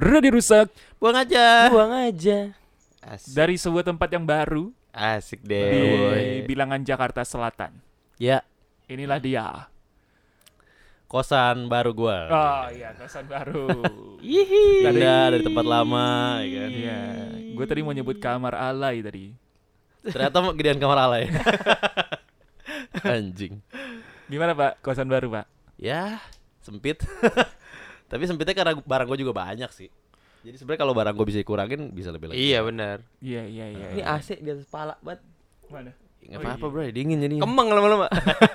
Ready rusak Buang aja. Buang aja. Asik, dari sebuah tempat yang baru asik di deh. bilangan Jakarta Selatan. Ya, Inilah dia. kosan baru gua. Oh iya, kosan baru. Pindah dari tempat lama, ya kan. Iya, gue tadi mau nyebut kamar alay tadi. Ternyata mau gedean kamar alay. Anjing. Gimana Pak, kosan baru Pak? Ya, sempit. Tapi sempitnya karena barang gue juga banyak sih. Jadi sebenarnya kalau barang gue bisa dikurangin bisa lebih lagi. Iya benar. Iya iya iya. Ini iya. AC di atas pala banget. Mana? Nggak Oh, apa-apa iya. bro, dingin jadi. Kembang lama-lama.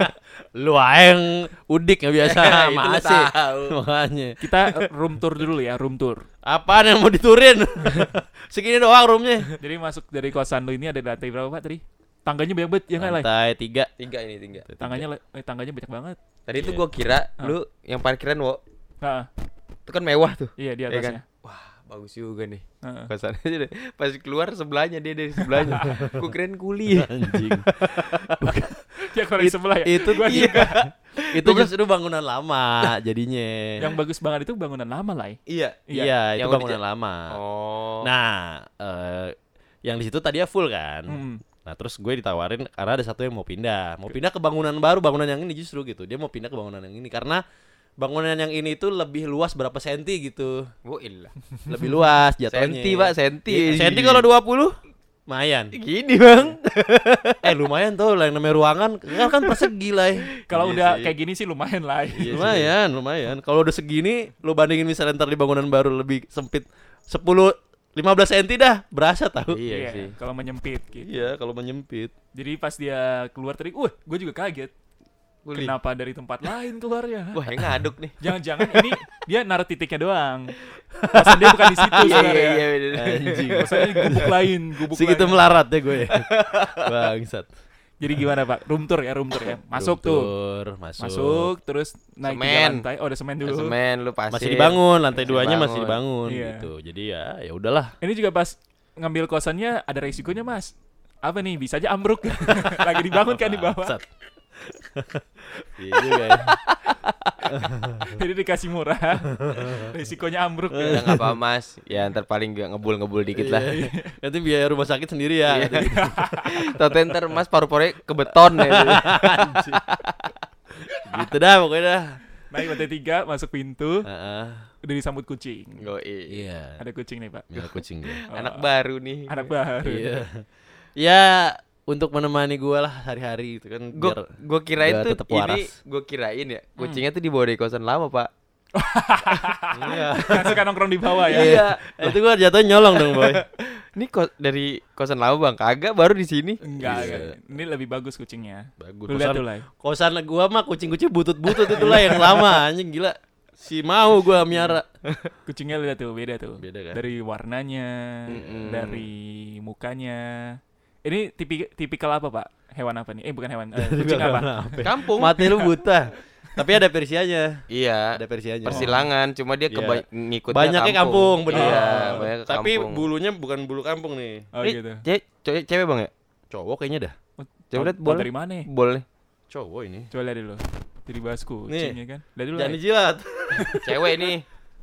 Lu yang udik nggak biasa Itu tahu. Makanya. Kita eh, room tour dulu ya, room tour. Apaan yang mau diturin? Segini doang roomnya. Jadi masuk dari kosan lu ini ada di lantai berapa Pak tadi? Tangganya banyak banget, ya nggak lah? Lantai tiga. Tiga ini tiga. Tangganya eh, tangganya banyak banget. Tadi tuh Iya. gua kira Ah. lu yang parkiran wo. Heeh. Itu kan mewah tuh. Iya di kan? atasnya. Wah, bagus juga nih. Heeh. Kosannya deh. Pas keluar sebelahnya dia dari sebelahnya. Gua kirain kuli. Anjing. Ya kalau di It- sebelah ya. itu Gua iya. juga. itu justru bangunan lama jadinya. Yang bagus banget itu bangunan lama lah. ya. Iya. Iya. Iya, itu Yang bangunan lama. Oh. Nah, eh yang di situ tadinya full kan. Mm. Nah, terus gue ditawarin karena ada satu yang mau pindah. Mau pindah ke bangunan baru, bangunan yang ini justru gitu. Dia mau pindah ke bangunan yang ini karena bangunan yang ini itu lebih luas berapa senti gitu. Wo ilah. Lebih luas jatuhnya. Senti, Pak, senti. Iya, Senti kalau 20 lumayan. Gini, Bang. eh, lumayan tuh lah yang namanya ruangan kan kan persegi lah. ya. Kalau Iya udah sih. kayak gini sih lumayan lah. Iya sih. lumayan, lumayan. Kalau udah segini lu bandingin misalnya ntar di bangunan baru lebih sempit 10 15 senti dah berasa tahu. Iya sih. Kalau menyempit gitu. Iya, kalau menyempit. Jadi pas dia keluar tadi, wah, gue juga kaget. Kuli. Kenapa dari tempat lain keluarnya? Wah, yang ngaduk nih. Jangan-jangan ini dia naruh titiknya doang. Kosan dia bukan di situ Iya, sebenarnya. iya, iya, bener. Anjing. Kosannya di gubuk lain, gubuk Segitu lain. melarat ya gue. Bangsat. Jadi gimana Pak? Room tour ya, room tour ya. Masuk Room tuh. tour, masuk. Masuk, terus naik tiga Semen. lantai. Oh, ada semen dulu. Semen lu pasir. Masih dibangun, lantai Masih duanya dibangun. masih dibangun Iya. gitu. Jadi ya ya udahlah. Ini juga pas ngambil kosannya ada resikonya, Mas. Apa nih? Bisa aja ambruk. Lagi dibangun kan di bawah. Bangsat. Iya juga ya. Jadi dikasih murah. Resikonya ambruk. Ya nggak apa mas. Ya ntar paling gak ngebul-ngebul dikit lah. Iya, iya. Nanti biaya rumah sakit sendiri ya. Iya. Tau ntar mas paru-parunya ke beton ya. Gitu dah pokoknya dah. Naik lantai tiga, masuk pintu, Heeh. udah disambut kucing. Yoi. Iya. Ada kucing nih, Pak. Merah kucing. Oh, Anak baru nih. anak baru. Iya. Ya untuk menemani gue lah hari-hari itu kan Gue biar gue kirain tuh tetap ini gue kirain ya kucingnya tuh dibawa dari kosan lama pak. Iya. Yang suka nongkrong di bawah ya. Iya. itu gue jatuhnya nyolong dong boy. Ini kok dari kosan lama bang kagak baru di sini. Enggak, Iya. enggak. Ini lebih bagus kucingnya. Bagus. Lu lihat Kosan, tuh lah. kosan gua mah kucing-kucing butut-butut itulah yang lama anjing gila. Si mau gua miara. Kucingnya lihat tuh beda tuh. Beda kan? Dari warnanya, Mm-mm. dari mukanya. Ini tipi tipikal apa, Pak? Hewan apa nih? Eh, bukan hewan. Eh, kucing apa? Kampung. Mati lu buta. Tapi ada persianya. Iya. Ada persianya. Persilangan cuma dia Iya. keba ngikutnya Banyaknya kampung, bener. Iya, banyak Tapi kampung. bulunya bukan bulu kampung nih. Oh, Ini gitu. ce- cewek, cewek bang ya? Cowok kayaknya dah. Coba lihat boleh. dari mana? Boleh. Cowok ini. Coba lihat dulu. Jadi bahas kucingnya kan. Lihat dulu. Jangan lah. dijilat. Cewek nih.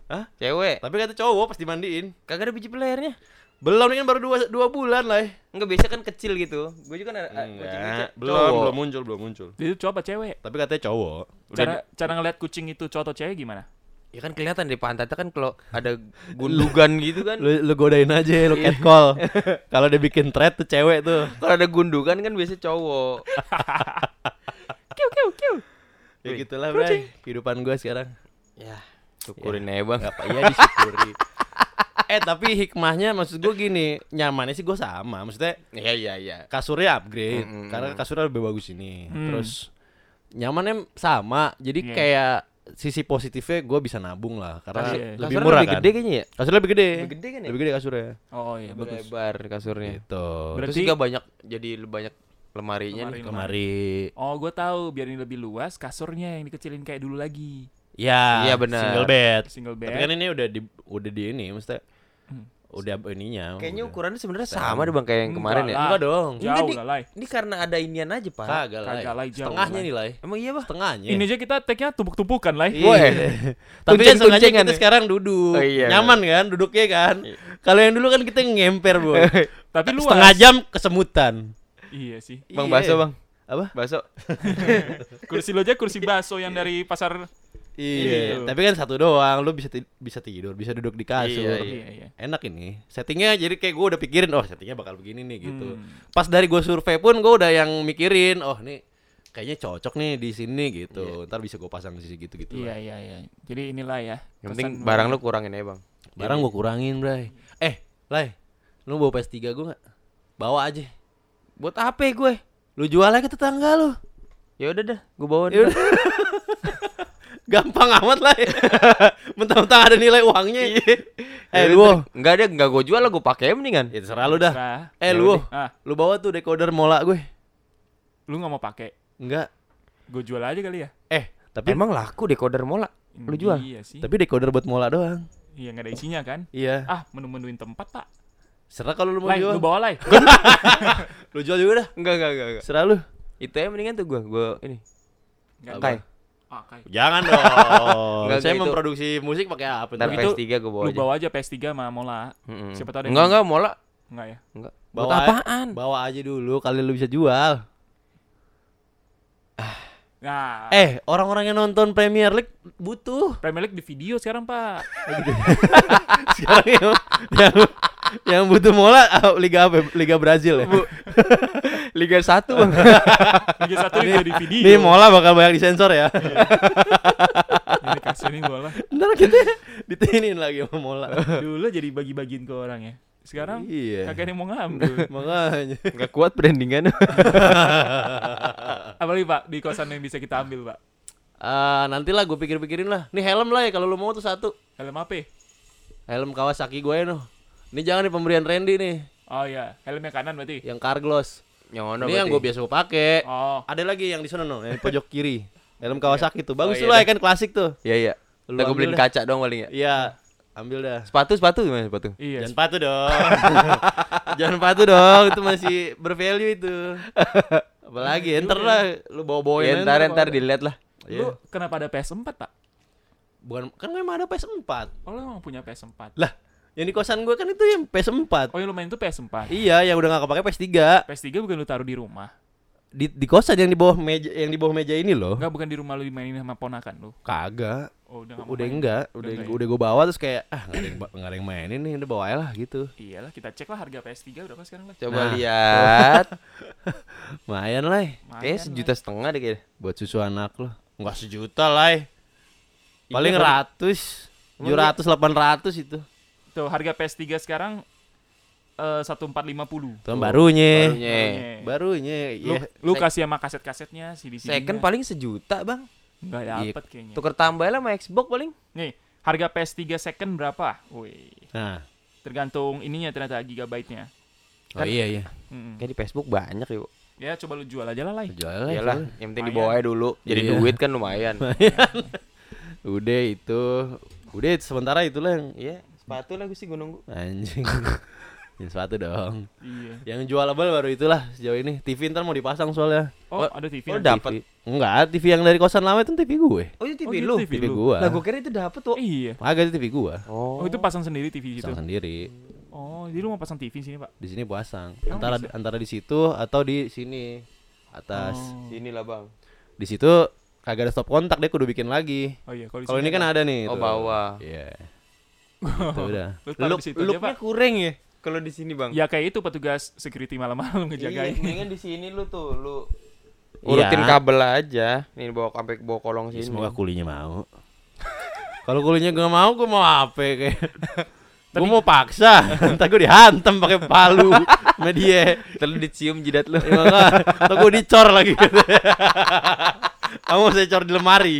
Hah? Cewek. Tapi kata cowok pas dimandiin. Kagak ada biji pelernya. Belum ini kan baru dua, dua bulan lah. ya. Enggak biasa kan kecil gitu. Gue juga kan ada kucing belum, cowok. belum muncul, belum muncul. Itu coba cewek. Tapi katanya cowok. Cara cara ngeliat kucing itu cowok atau cewek gimana? Ya kan kelihatan di pantatnya kan kalau ada gundugan gitu kan. Lu, lu godain aja, lu catcall. Kalau dia bikin thread tuh cewek tuh. Kalau ada gundugan kan biasa cowok. Kiu kiu kiu. Ya gitulah, Bray. Kehidupan gua sekarang. Ya, syukurin aja bang. Apa iya disyukuri. Eh, tapi hikmahnya maksud gua gini, nyamannya sih gua sama. Maksudnya Iya iya iya. kasurnya upgrade Mm-mm. karena kasurnya lebih bagus ini. Hmm. Terus nyamannya sama. Jadi Iya. kayak sisi positifnya gua bisa nabung lah karena Kasur- lebih Kasurnya murah lebih kan. gede kayaknya ya. Kasurnya lebih gede. Lebih gede kan ya? Lebih gede kasurnya. Oh iya Lebih bagus. lebar kasurnya. Gitu. Berarti- Terus juga banyak jadi lebih banyak lemarinya Lemari. nih. Kemari. Oh, gue tahu biar ini lebih luas kasurnya yang dikecilin kayak dulu lagi. Ya, Iya, benar. Single bed. Single Tapi bed. kan ini udah di udah di ini maksudnya Hmm. Udah ininya. Kayaknya udah. ukurannya sebenarnya Sama. sama deh bang kayak yang Enggak kemarin ya. lah. Enggak dong. Enggak, Jauh di- lah, Lai. Ini karena ada inian aja pak. Kagak lah. Kagak lah, Setengahnya lah. nih lah. Emang iya bang? Setengahnya. Ini aja kita tag-nya tumpuk-tumpukan, Lai. Iya. Woi. Tapi kan sengaja tuncengan kita sekarang duduk. Oh, iya, Nyaman kan duduknya kan. Kalau yang dulu kan kita ngemper, Bu. Tapi luas. Setengah jam kesemutan. Iya sih. Bang Iya. baso bang. Apa? Baso. Kursi lo aja kursi baso yang dari pasar. Iya, Iya. tapi kan satu doang, lu bisa ti- bisa tidur, bisa duduk di kasur. Iya, Iya, iya. Enak ini. Settingnya jadi kayak gue udah pikirin, oh settingnya bakal begini nih gitu. Hmm. Pas dari gue survei pun gue udah yang mikirin, oh nih kayaknya cocok nih di sini gitu. Ntar bisa gue pasang di sini gitu-gitu. Iya, lah. iya, iya. Jadi inilah ya. Yang penting barang lu kurangin aja bang. Barang gue kurangin, Bray. Eh, Lai, lu bawa PS3 gue nggak? Bawa aja. Buat apa ya gue? Lu jual aja ke tetangga lu. Ya udah dah, gue bawa. Ya. Gampang amat lah ya. Mentang-mentang ada nilai uangnya. eh, lu. Enggak dia enggak gue jual lah, gue pakai mendingan. Ya terserah lu dah. Serah. Eh, lu. Ah, Lu bawa tuh decoder mola gue. lu nggak mau pakai? Enggak. Gue jual aja kali ya. Eh, tapi Emang laku decoder mola. Lu jual? Iya sih. tapi decoder buat mola doang. Iya nggak ada isinya kan? Iya. Ah, menu-menuin tempat pak. Serah kalau lu mau Lai, jual. lu bawa lai. Lu jual juga dah. Enggak enggak enggak. enggak. Serah lu. Itu ya mendingan tuh gue, gue ini. Nggak Kai. Ada. Ah, kai. Jangan dong. Enggak, Saya enggak, itu- memproduksi musik pakai apa? Ntar ntar? Itu PS3 gue bawa Lu aja. bawa aja PS3 sama Mola. Mm-mm. siapa tahu ada Enggak enggak mola. Enggak ya? Enggak. Bawa Buat apaan? Bawa aja dulu kali lu bisa jual. Nah, Eh, orang-orang yang nonton Premier League butuh. Premier League di video sekarang, Pak. Sekarang yang, yang butuh mola ah, Liga apa? Liga Brazil ya. Liga 1 bang. Liga 1 juga di video. Ini mola bakal banyak disensor ya. Ini kasih nih bola. Ntar kita ditinin lagi sama mola. Dulu jadi bagi-bagiin ke orang ya. Sekarang Iya. kagak ada yang mau ngambil. Makanya. Enggak kuat brandingan. Apalagi Pak di kosan yang bisa kita ambil, Pak. Ah, nantilah gue pikir-pikirin lah. Nih helm lah ya kalau lu mau tuh satu. Helm apa? Helm Kawasaki gue noh. Ini jangan nih pemberian Randy nih, Oh iya, helmnya kanan berarti. yang Carglass. yang mana Ini yang gue biasa gue pakai. Oh, Ada lagi yang di sana noh, yang di pojok kiri. Helm Kawasaki tuh. Bagus Oh, tuh iya lah ya kan klasik tuh. Iya iya. Lu Kita gue beliin dah. kaca dong paling ya. Iya, ambil dah. Sepatu sepatu gimana sepatu? iya. Jangan patuh dong. Jangan patuh dong, itu masih bervalue itu. Apalagi enter lah, lu bawa-bawain Ya, aja ntar ntar ntar kalau ada. dilihat lah. Lu kenapa ada PS4, Pak? Bukan kan memang ada PS4. Oh, lu emang punya PS4. Lah, yang di kosan gue kan itu yang PS4. Oh, yang lu main itu PS4. Iya, yang udah gak kepake PS3. PS3 bukan lu taruh di rumah. Di di kosan yang di bawah meja yang di bawah meja ini loh. Enggak, bukan di rumah lu dimainin sama ponakan lu. Kagak. Oh, udah Udah enggak, Udah udah enggak ya? udah gue bawa terus kayak ah enggak ada yang ba- nggak ada yang mainin nih, udah bawa aja lah gitu. Iyalah, kita cek lah harga PS3 berapa sekarang lah. Coba Nah. lihat. Lumayan lah Kayaknya sejuta setengah deh kayaknya. buat susu anak lo. Enggak sejuta lah. Paling Iya, kali. ratus, tujuh ratus, delapan ratus itu. Lah. Tuh, harga PS3 sekarang eh 1450. Tuh barunya. Barunya. Barunya. Lu, Iya. lu kasih sama kaset-kasetnya CD CD. Second paling sejuta bang. enggak Iya. dapet kayaknya. Tuker tambah lah sama Xbox paling. Nih, harga PS3 second berapa? Wih, Nah. tergantung ininya ternyata gigabyte-nya. Oh iya iya. Mm-mm. Kayak di Facebook banyak yuk. Ya, coba lu jual aja lah, Lai. Jual lah. Iyalah, jual. yang penting dibawa aja dulu. Jadi Iya. duit kan lumayan. Udah itu. Udah itu sementara itulah yang Iya, sepatu lah gue sih gue nunggu. anjing. Yang sepatu dong. Iya. Yang jualable baru itulah sejauh ini. TV ntar mau dipasang soalnya. Oh, ada TV. oh. TV. Enggak, TV yang dari kosan lama itu TV gue. Oh itu Oh, TV gitu lu. TV TV lu. gua. Lah gue kira itu dapet tuh. Iya. Agak itu TV gua. Oh, itu pasang sendiri TV situ. Pasang sendiri. Oh, jadi lu mau pasang TV sini, Pak? Di sini pasang. Emang Antara bisa? antara di situ atau di sini atas. Oh. Sini lah bang. Di situ kagak ada stop kontak dia kudu bikin lagi. Oh iya, kalau ini kan ada nih. Oh tuh. bawah. Iya. Itu udah. Lu taruh Look, looknya kurang ya. Kalau di sini bang. Ya kayak itu petugas security malam-malam Iya, ngejagain. mendingan di sini lu tuh lu urutin Iya. kabel aja. Nih bawa sampai bawa kolong Ya, sini. semoga kulinya mau. Kalau kulinya gak mau, gue mau apa kayak? gue mau paksa, entar gue dihantam pakai palu sama dia. Terus dicium jidat lu. Ya, gue dicor lagi. Kamu saya cor di lemari.